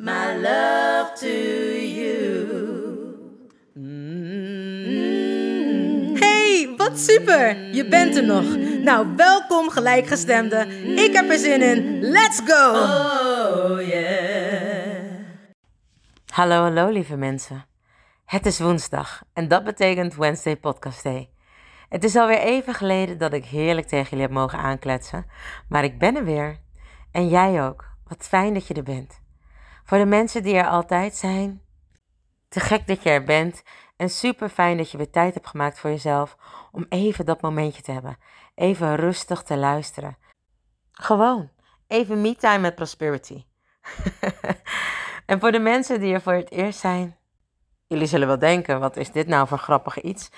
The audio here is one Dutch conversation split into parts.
my love to you. Hey, wat super! Je bent er nog. Nou, welkom gelijkgestemde. Ik heb er zin in. Let's go! Oh yeah. Hallo, hallo lieve mensen. Het is woensdag en dat betekent Wednesday Podcast Day. Het is alweer even geleden dat ik heerlijk tegen jullie heb mogen aankletsen, maar ik ben er weer. En jij ook. Wat fijn dat je er bent. Voor de mensen die er altijd zijn, te gek dat je er bent en super fijn dat je weer tijd hebt gemaakt voor jezelf om even dat momentje te hebben. Even rustig te luisteren. Gewoon, even me-time met prosperity. en voor de mensen die er voor het eerst zijn, jullie zullen wel denken, wat is dit nou voor grappig iets?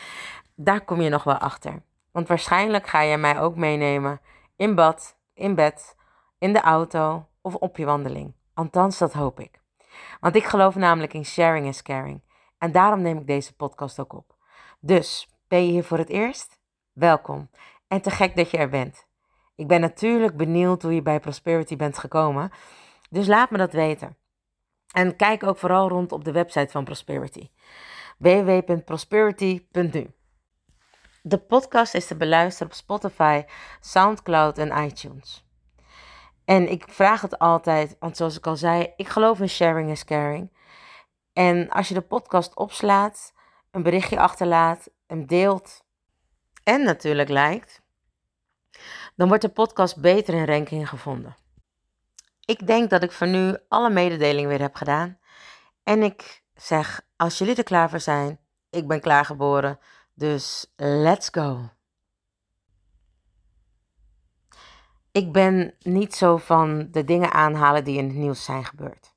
Daar kom je nog wel achter. Want waarschijnlijk ga je mij ook meenemen in bad, in bed, in de auto of op je wandeling. Althans, dat hoop ik. Want ik geloof namelijk in sharing is caring. En daarom neem ik deze podcast ook op. Dus, ben je hier voor het eerst? Welkom. En te gek dat je er bent. Ik ben natuurlijk benieuwd hoe je bij Prosperity bent gekomen. Dus laat me dat weten. En kijk ook vooral rond op de website van Prosperity. www.prosperity.nu De podcast is te beluisteren op Spotify, Soundcloud en iTunes. En ik vraag het altijd, want zoals ik al zei, ik geloof in sharing is caring. En als je de podcast opslaat, een berichtje achterlaat, hem deelt en natuurlijk liked, dan wordt de podcast beter in ranking gevonden. Ik denk dat ik voor nu alle mededelingen weer heb gedaan. En ik zeg, als jullie er klaar voor zijn, ik ben klaargeboren, dus let's go. Ik ben niet zo van de dingen aanhalen die in het nieuws zijn gebeurd.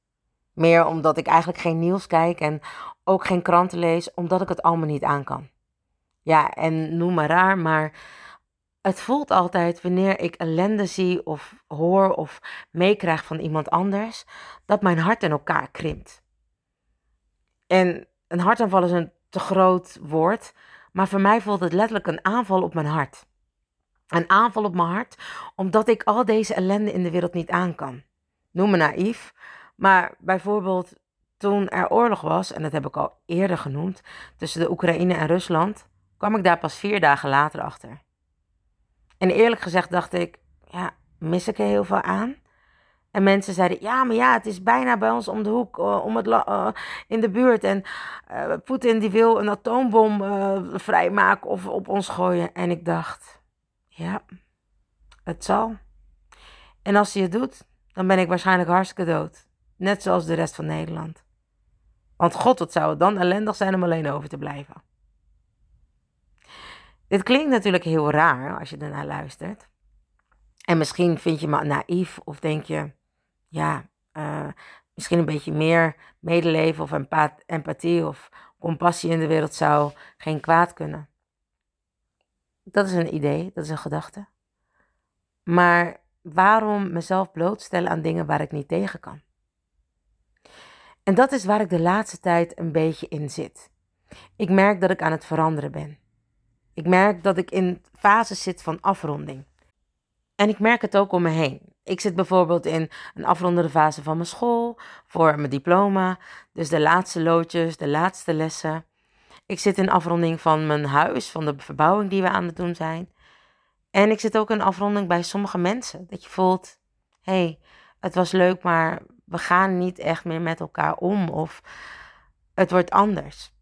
Meer omdat ik eigenlijk geen nieuws kijk en ook geen kranten lees, omdat ik het allemaal niet aan kan. Ja, en noem maar raar, maar het voelt altijd wanneer ik ellende zie of hoor of meekrijg van iemand anders, dat mijn hart in elkaar krimpt. En een hartaanval is een te groot woord, maar voor mij voelt het letterlijk een aanval op mijn hart. Een aanval op mijn hart, omdat ik al deze ellende in de wereld niet aan kan. Noem me naïef, maar bijvoorbeeld toen er oorlog was, en dat heb ik al eerder genoemd, tussen de Oekraïne en Rusland, kwam ik daar pas vier dagen later achter. En eerlijk gezegd dacht ik, ja, mis ik er heel veel aan? En mensen zeiden, ja, maar ja, het is bijna bij ons om de hoek, eh, om het eh, in de buurt. En eh, Poetin die wil een atoombom vrijmaken of op ons gooien. En ik dacht, ja, het zal. En als hij het doet, dan ben ik waarschijnlijk hartstikke dood. Net zoals de rest van Nederland. Want god, wat zou het dan ellendig zijn om alleen over te blijven. Dit klinkt natuurlijk heel raar als je ernaar luistert. En misschien vind je me naïef of denk je, ja, eh, misschien een beetje meer medeleven of empa- empathie of compassie in de wereld zou geen kwaad kunnen. Dat is een idee, dat is een gedachte. Maar waarom mezelf blootstellen aan dingen waar ik niet tegen kan? En dat is waar ik de laatste tijd een beetje in zit. Ik merk dat ik aan het veranderen ben. Ik merk dat ik in fases zit van afronding. En ik merk het ook om me heen. Ik zit bijvoorbeeld in een afrondende fase van mijn school, voor mijn diploma. Dus de laatste loodjes, de laatste lessen. Ik zit in afronding van mijn huis, van de verbouwing die we aan het doen zijn. En ik zit ook in afronding bij sommige mensen. Dat je voelt, hé, hey, het was leuk, maar we gaan niet echt meer met elkaar om. Of het wordt anders.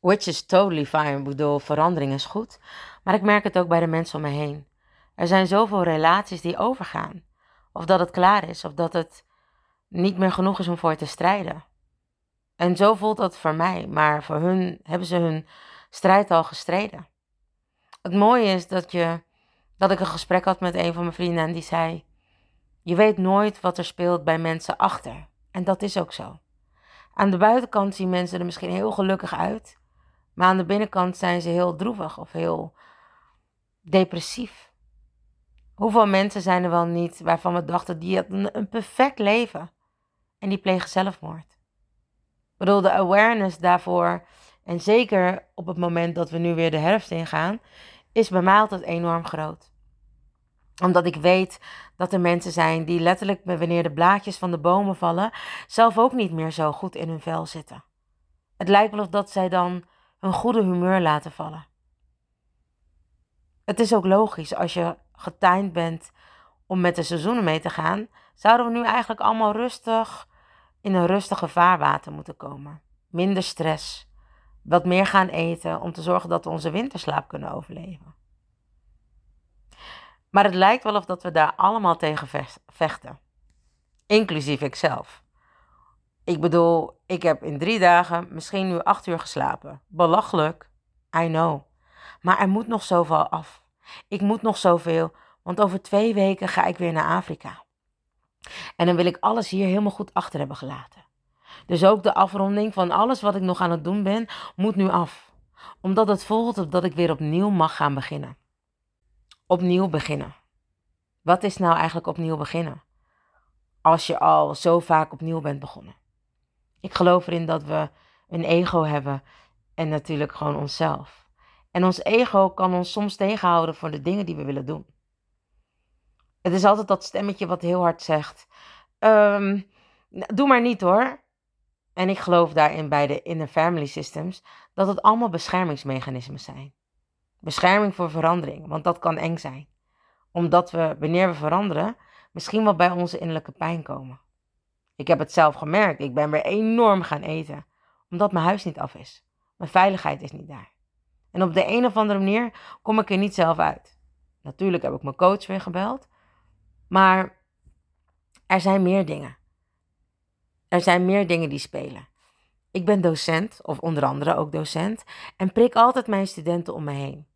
Which is totally fine. Ik bedoel, verandering is goed. Maar ik merk het ook bij de mensen om me heen. Er zijn zoveel relaties die overgaan. Of dat het klaar is, of dat het niet meer genoeg is om voor te strijden. En zo voelt dat voor mij, maar voor hun hebben ze hun strijd al gestreden. Het mooie is dat, je, dat ik een gesprek had met een van mijn vrienden en die zei: Je weet nooit wat er speelt bij mensen achter. En dat is ook zo. Aan de buitenkant zien mensen er misschien heel gelukkig uit, maar aan de binnenkant zijn ze heel droevig of heel depressief. Hoeveel mensen zijn er wel niet waarvan we dachten die hadden een perfect leven en die plegen zelfmoord? Bedoel, de awareness daarvoor, en zeker op het moment dat we nu weer de herfst ingaan, is bij mij altijd enorm groot. Omdat ik weet dat er mensen zijn die letterlijk, wanneer de blaadjes van de bomen vallen, zelf ook niet meer zo goed in hun vel zitten. Het lijkt wel of dat zij dan hun goede humeur laten vallen. Het is ook logisch als je getimed bent om met de seizoenen mee te gaan, zouden we nu eigenlijk allemaal rustig in een rustige vaarwater moeten komen. Minder stress. Wat meer gaan eten om te zorgen dat we onze winterslaap kunnen overleven. Maar het lijkt wel of dat we daar allemaal tegen vechten. Inclusief ikzelf. Ik bedoel, ik heb in drie dagen misschien nu acht uur geslapen. Belachelijk. I know. Maar er moet nog zoveel af. Ik moet nog zoveel, want over twee weken ga ik weer naar Afrika. En dan wil ik alles hier helemaal goed achter hebben gelaten. Dus ook de afronding van alles wat ik nog aan het doen ben, moet nu af. Omdat het voelt dat ik weer opnieuw mag gaan beginnen. Opnieuw beginnen. Wat is nou eigenlijk opnieuw beginnen? Als je al zo vaak opnieuw bent begonnen. Ik geloof erin dat we een ego hebben en natuurlijk gewoon onszelf. En ons ego kan ons soms tegenhouden voor de dingen die we willen doen. Het is altijd dat stemmetje wat heel hard zegt: um, Doe maar niet hoor. En ik geloof daarin bij de inner family systems dat het allemaal beschermingsmechanismen zijn. Bescherming voor verandering, want dat kan eng zijn. Omdat we, wanneer we veranderen, misschien wel bij onze innerlijke pijn komen. Ik heb het zelf gemerkt. Ik ben weer enorm gaan eten, omdat mijn huis niet af is. Mijn veiligheid is niet daar. En op de een of andere manier kom ik er niet zelf uit. Natuurlijk heb ik mijn coach weer gebeld. Maar er zijn meer dingen. Er zijn meer dingen die spelen. Ik ben docent, of onder andere ook docent, en prik altijd mijn studenten om me heen.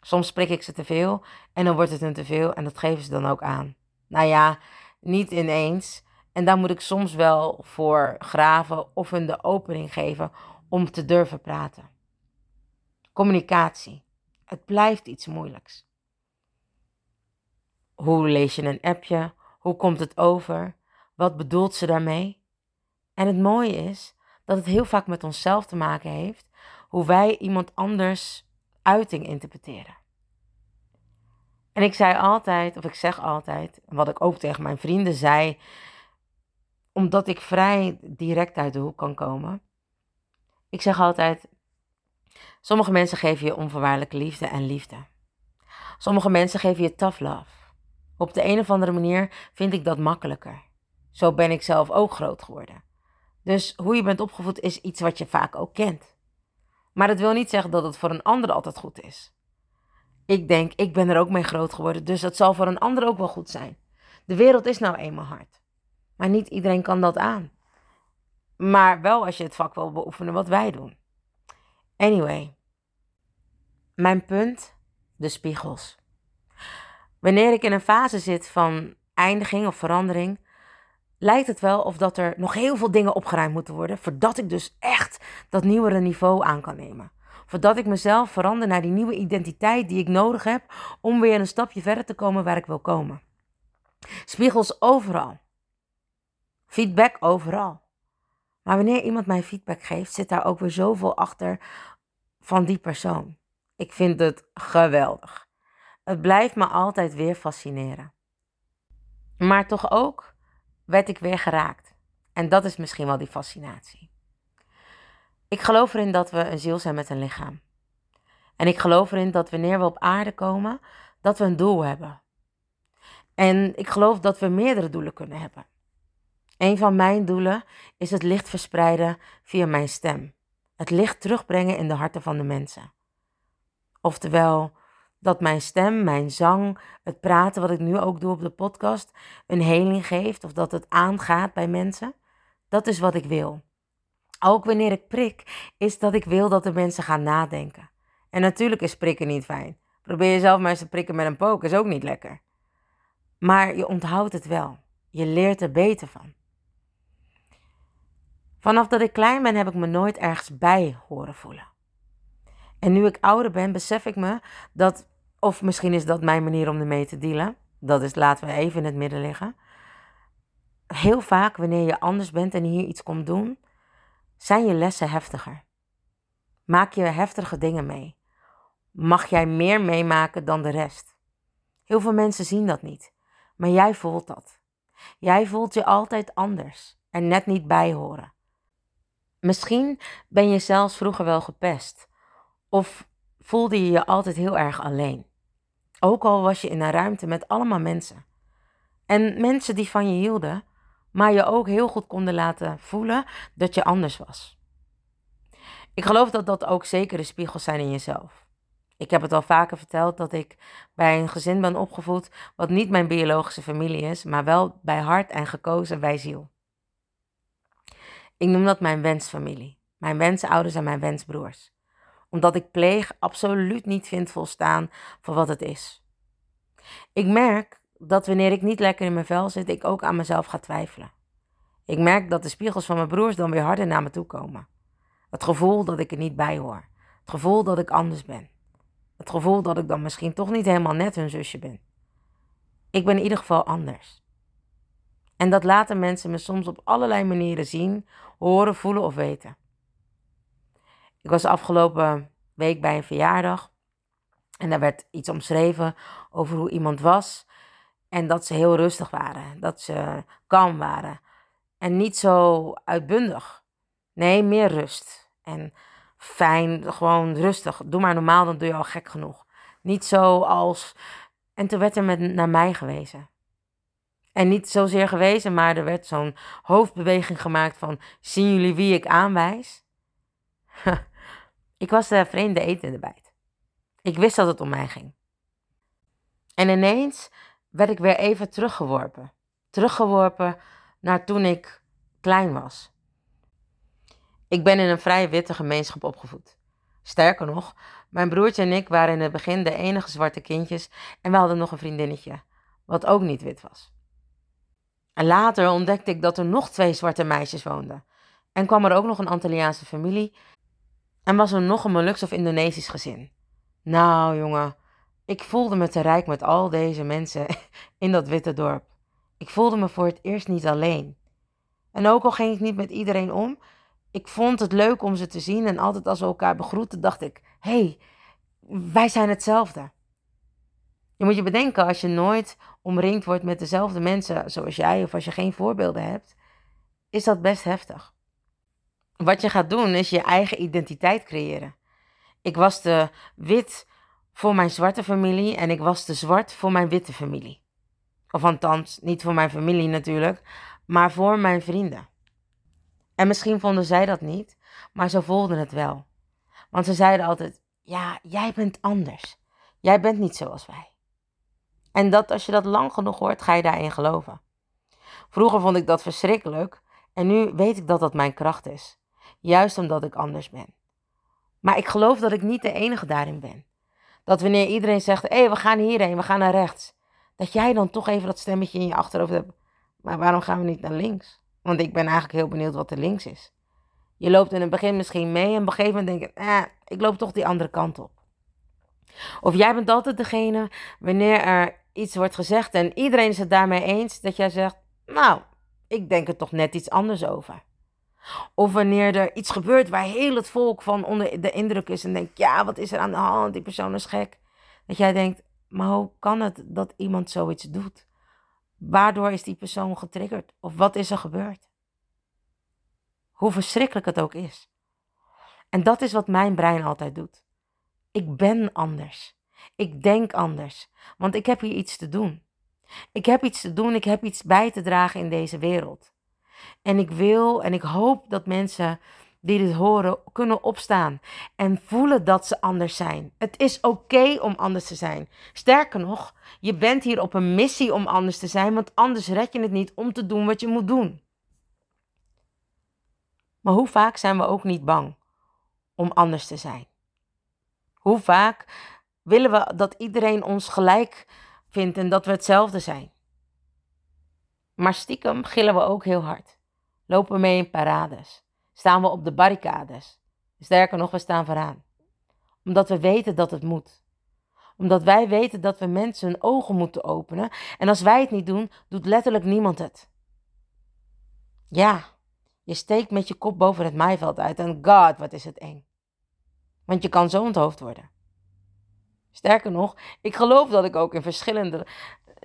Soms prik ik ze te veel en dan wordt het hun te veel en dat geven ze dan ook aan. Nou ja, niet ineens. En daar moet ik soms wel voor graven of hun de opening geven om te durven praten. Communicatie. Het blijft iets moeilijks. Hoe lees je een appje? Hoe komt het over? Wat bedoelt ze daarmee? En het mooie is dat het heel vaak met onszelf te maken heeft hoe wij iemand anders uiting interpreteren. En ik zei altijd, of ik zeg altijd, wat ik ook tegen mijn vrienden zei, omdat ik vrij direct uit de hoek kan komen. Ik zeg altijd: sommige mensen geven je onvoorwaardelijke liefde en liefde. Sommige mensen geven je tough love. Op de een of andere manier vind ik dat makkelijker. Zo ben ik zelf ook groot geworden. Dus hoe je bent opgevoed is iets wat je vaak ook kent. Maar dat wil niet zeggen dat het voor een ander altijd goed is. Ik denk, ik ben er ook mee groot geworden, dus dat zal voor een ander ook wel goed zijn. De wereld is nou eenmaal hard. Maar niet iedereen kan dat aan. Maar wel als je het vak wil beoefenen wat wij doen. Anyway, mijn punt, de spiegels. Wanneer ik in een fase zit van eindiging of verandering, lijkt het wel of dat er nog heel veel dingen opgeruimd moeten worden, voordat ik dus echt dat nieuwere niveau aan kan nemen. Voordat ik mezelf verander naar die nieuwe identiteit die ik nodig heb om weer een stapje verder te komen waar ik wil komen. Spiegels overal. Feedback overal. Maar wanneer iemand mij feedback geeft, zit daar ook weer zoveel achter van die persoon. Ik vind het geweldig. Het blijft me altijd weer fascineren. Maar toch ook werd ik weer geraakt. En dat is misschien wel die fascinatie. Ik geloof erin dat we een ziel zijn met een lichaam. En ik geloof erin dat wanneer we op aarde komen, dat we een doel hebben. En ik geloof dat we meerdere doelen kunnen hebben. Een van mijn doelen is het licht verspreiden via mijn stem. het licht terugbrengen in de harten van de mensen. Oftewel, dat mijn stem, mijn zang, het praten wat ik nu ook doe op de podcast, een heling geeft of dat het aangaat bij mensen. Dat is wat ik wil. Ook wanneer ik prik, is dat ik wil dat de mensen gaan nadenken. En natuurlijk is prikken niet fijn. Probeer jezelf maar eens te prikken met een pook, is ook niet lekker. Maar je onthoudt het wel. Je leert er beter van. Vanaf dat ik klein ben heb ik me nooit ergens bij horen voelen. En nu ik ouder ben, besef ik me dat, of misschien is dat mijn manier om ermee te dealen, dat is laten we even in het midden liggen. Heel vaak wanneer je anders bent en hier iets komt doen, zijn je lessen heftiger. Maak je heftige dingen mee. Mag jij meer meemaken dan de rest? Heel veel mensen zien dat niet, maar jij voelt dat. Jij voelt je altijd anders en net niet bijhoren. Misschien ben je zelfs vroeger wel gepest. Of voelde je je altijd heel erg alleen. Ook al was je in een ruimte met allemaal mensen. En mensen die van je hielden, maar je ook heel goed konden laten voelen dat je anders was. Ik geloof dat dat ook zekere spiegels zijn in jezelf. Ik heb het al vaker verteld dat ik bij een gezin ben opgevoed wat niet mijn biologische familie is, maar wel bij hart en gekozen bij ziel. Ik noem dat mijn wensfamilie. Mijn wensouders en mijn wensbroers. Omdat ik pleeg absoluut niet vind volstaan voor wat het is. Ik merk dat wanneer ik niet lekker in mijn vel zit, ik ook aan mezelf ga twijfelen. Ik merk dat de spiegels van mijn broers dan weer harder naar me toe komen. Het gevoel dat ik er niet bij hoor. Het gevoel dat ik anders ben. Het gevoel dat ik dan misschien toch niet helemaal net hun zusje ben. Ik ben in ieder geval anders. En dat laten mensen me soms op allerlei manieren zien, horen, voelen of weten. Ik was afgelopen week bij een verjaardag en daar werd iets omschreven over hoe iemand was en dat ze heel rustig waren, dat ze kalm waren en niet zo uitbundig. Nee, meer rust en fijn, gewoon rustig. Doe maar normaal, dan doe je al gek genoeg. Niet zo als. En toen werd er met, naar mij gewezen. En niet zozeer gewezen, maar er werd zo'n hoofdbeweging gemaakt van: zien jullie wie ik aanwijs? ik was de vreemde eten erbij. Ik wist dat het om mij ging. En ineens werd ik weer even teruggeworpen. Teruggeworpen naar toen ik klein was. Ik ben in een vrij witte gemeenschap opgevoed. Sterker nog, mijn broertje en ik waren in het begin de enige zwarte kindjes en we hadden nog een vriendinnetje, wat ook niet wit was. En later ontdekte ik dat er nog twee zwarte meisjes woonden. En kwam er ook nog een Antilliaanse familie en was er nog een Molux of Indonesisch gezin. Nou, jongen, ik voelde me te rijk met al deze mensen in dat witte dorp. Ik voelde me voor het eerst niet alleen. En ook al ging ik niet met iedereen om, ik vond het leuk om ze te zien. En altijd als we elkaar begroeten, dacht ik: hé, hey, wij zijn hetzelfde. Je moet je bedenken, als je nooit omringd wordt met dezelfde mensen zoals jij, of als je geen voorbeelden hebt, is dat best heftig. Wat je gaat doen, is je eigen identiteit creëren. Ik was de wit voor mijn zwarte familie en ik was de zwart voor mijn witte familie. Of althans, niet voor mijn familie natuurlijk, maar voor mijn vrienden. En misschien vonden zij dat niet, maar ze voelden het wel. Want ze zeiden altijd: Ja, jij bent anders. Jij bent niet zoals wij. En dat als je dat lang genoeg hoort, ga je daarin geloven. Vroeger vond ik dat verschrikkelijk en nu weet ik dat dat mijn kracht is. Juist omdat ik anders ben. Maar ik geloof dat ik niet de enige daarin ben. Dat wanneer iedereen zegt: hé, hey, we gaan hierheen, we gaan naar rechts. Dat jij dan toch even dat stemmetje in je achterhoofd hebt. Maar waarom gaan we niet naar links? Want ik ben eigenlijk heel benieuwd wat er links is. Je loopt in het begin misschien mee en op een gegeven moment denk je, eh, ik loop toch die andere kant op. Of jij bent altijd degene, wanneer er iets wordt gezegd en iedereen is het daarmee eens, dat jij zegt, nou, ik denk er toch net iets anders over. Of wanneer er iets gebeurt waar heel het volk van onder de indruk is en denkt, ja, wat is er aan de hand, die persoon is gek. Dat jij denkt, maar hoe kan het dat iemand zoiets doet? Waardoor is die persoon getriggerd? Of wat is er gebeurd? Hoe verschrikkelijk het ook is. En dat is wat mijn brein altijd doet. Ik ben anders. Ik denk anders. Want ik heb hier iets te doen. Ik heb iets te doen, ik heb iets bij te dragen in deze wereld. En ik wil en ik hoop dat mensen die dit horen kunnen opstaan en voelen dat ze anders zijn. Het is oké om anders te zijn. Sterker nog, je bent hier op een missie om anders te zijn, want anders red je het niet om te doen wat je moet doen. Maar hoe vaak zijn we ook niet bang om anders te zijn? Hoe vaak willen we dat iedereen ons gelijk vindt en dat we hetzelfde zijn? Maar stiekem gillen we ook heel hard. Lopen we mee in parades. Staan we op de barricades. Sterker nog, we staan vooraan. Omdat we weten dat het moet. Omdat wij weten dat we mensen hun ogen moeten openen. En als wij het niet doen, doet letterlijk niemand het. Ja, je steekt met je kop boven het maaiveld uit en god, wat is het eng. Want je kan zo onthoofd worden. Sterker nog, ik geloof dat ik ook in verschillende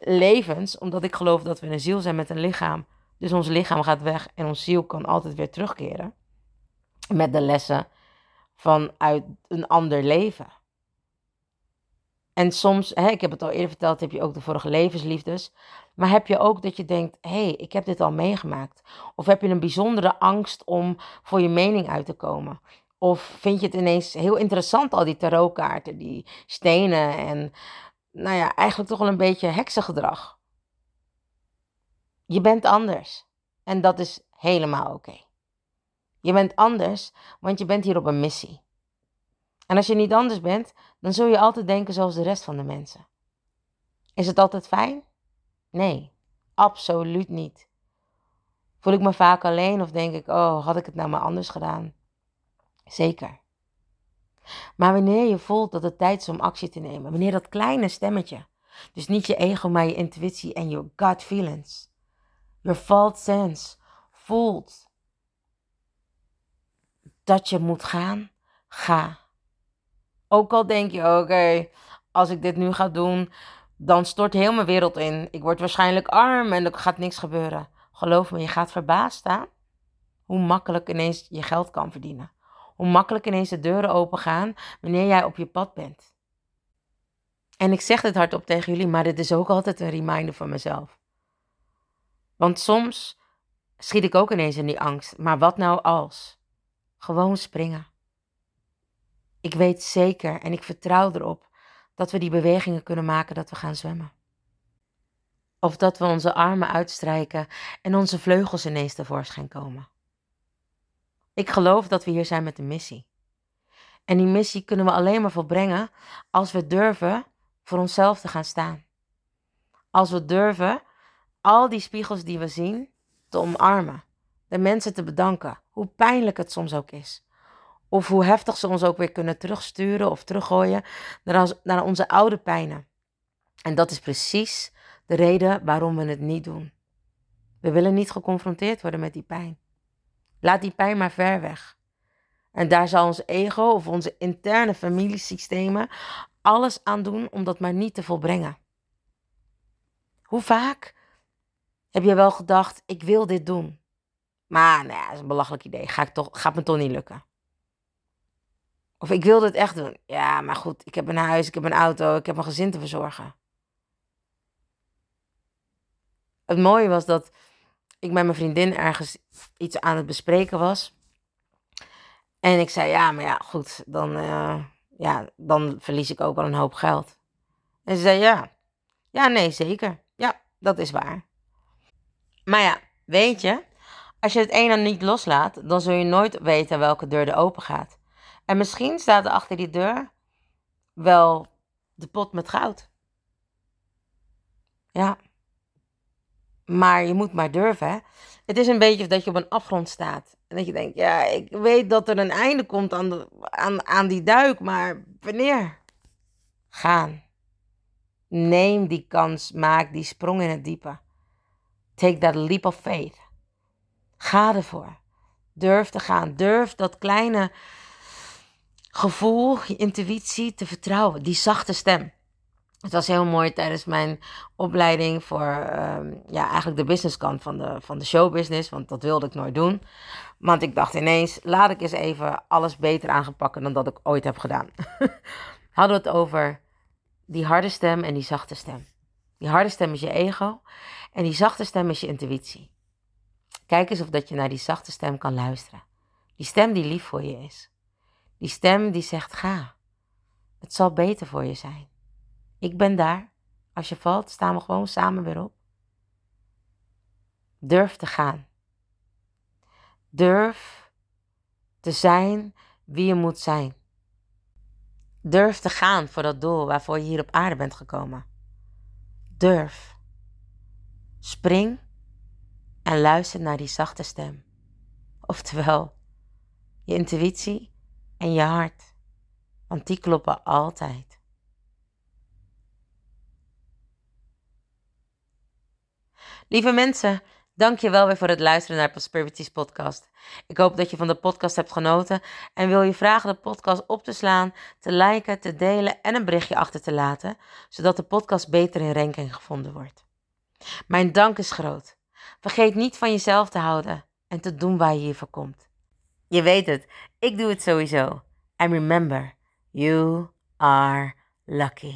levens, omdat ik geloof dat we een ziel zijn met een lichaam. Dus ons lichaam gaat weg en ons ziel kan altijd weer terugkeren. Met de lessen vanuit een ander leven. En soms, hè, ik heb het al eerder verteld, heb je ook de vorige levensliefdes. Maar heb je ook dat je denkt, hé, hey, ik heb dit al meegemaakt. Of heb je een bijzondere angst om voor je mening uit te komen. Of vind je het ineens heel interessant, al die tarotkaarten, die stenen en, nou ja, eigenlijk toch wel een beetje heksengedrag. Je bent anders. En dat is helemaal oké. Je bent anders, want je bent hier op een missie. En als je niet anders bent, dan zul je altijd denken zoals de rest van de mensen. Is het altijd fijn? Nee, absoluut niet. Voel ik me vaak alleen of denk ik, oh, had ik het nou maar anders gedaan? Zeker. Maar wanneer je voelt dat het tijd is om actie te nemen, wanneer dat kleine stemmetje, dus niet je ego, maar je intuïtie en je gut feelings, your felt sense, voelt dat je moet gaan, ga. Ook al denk je, oké, als ik dit nu ga doen, dan stort heel mijn wereld in. Ik word waarschijnlijk arm en er gaat niks gebeuren. Geloof me, je gaat verbaasd staan hoe makkelijk ineens je geld kan verdienen. Hoe makkelijk ineens de deuren open gaan wanneer jij op je pad bent. En ik zeg dit hardop tegen jullie, maar dit is ook altijd een reminder voor mezelf. Want soms schiet ik ook ineens in die angst. Maar wat nou als? Gewoon springen. Ik weet zeker en ik vertrouw erop dat we die bewegingen kunnen maken dat we gaan zwemmen. Of dat we onze armen uitstrijken en onze vleugels ineens tevoorschijn komen. Ik geloof dat we hier zijn met een missie. En die missie kunnen we alleen maar volbrengen als we durven voor onszelf te gaan staan. Als we durven al die spiegels die we zien te omarmen. De mensen te bedanken, hoe pijnlijk het soms ook is. Of hoe heftig ze ons ook weer kunnen terugsturen of teruggooien naar, onze oude pijnen. En dat is precies de reden waarom we het niet doen. We willen niet geconfronteerd worden met die pijn. Laat die pijn maar ver weg. En daar zal ons ego of onze interne familiesystemen alles aan doen om dat maar niet te volbrengen. Hoe vaak heb je wel gedacht, ik wil dit doen. Maar nou ja, dat is een belachelijk idee. Ga ik toch, gaat me toch niet lukken. Of ik wilde het echt doen. Ja, maar goed, ik heb een huis, ik heb een auto, ik heb een gezin te verzorgen. Het mooie was dat ik met mijn vriendin ergens iets aan het bespreken was. En ik zei, ja, maar ja, goed, dan, uh, ja, dan verlies ik ook wel een hoop geld. En ze zei, ja, ja, nee, zeker. Ja, dat is waar. Maar ja, weet je, als je het een dan niet loslaat, dan zul je nooit weten welke deur er open gaat. En misschien staat er achter die deur wel de pot met goud. Ja. Maar je moet maar durven. Hè? Het is een beetje dat je op een afgrond staat. En dat je denkt, ja, ik weet dat er een einde komt aan, aan, aan die duik, maar wanneer? Gaan. Neem die kans, maak die sprong in het diepe. Take that leap of faith. Ga ervoor. Durf te gaan. Durf dat kleine gevoel, je intuïtie te vertrouwen. Die zachte stem. Het was heel mooi tijdens mijn opleiding voor ehm, ja, eigenlijk de businesskant van de, van de showbusiness. Want dat wilde ik nooit doen. Want ik dacht ineens, laat ik eens even alles beter aangepakken dan dat ik ooit heb gedaan. Hadden we het over die harde stem en die zachte stem. Die harde stem is je ego en die zachte stem is je intuïtie. Kijk eens of dat je naar die zachte stem kan luisteren. Die stem die lief voor je is. Die stem die zegt ga. Het zal beter voor je zijn. Ik ben daar. Als je valt, staan we gewoon samen weer op. Durf te gaan. Durf te zijn wie je moet zijn. Durf te gaan voor dat doel waarvoor je hier op aarde bent gekomen. Durf. Spring en luister naar die zachte stem. Oftewel, je intuïtie en je hart. Want die kloppen altijd. Lieve mensen, dank je wel weer voor het luisteren naar Prosperities podcast. Ik hoop dat je van de podcast hebt genoten en wil je vragen de podcast op te slaan, te liken, te delen en een berichtje achter te laten, zodat de podcast beter in ranking gevonden wordt. Mijn dank is groot. Vergeet niet van jezelf te houden en te doen waar je hiervoor komt. Je weet het, ik doe het sowieso. And remember, you are lucky.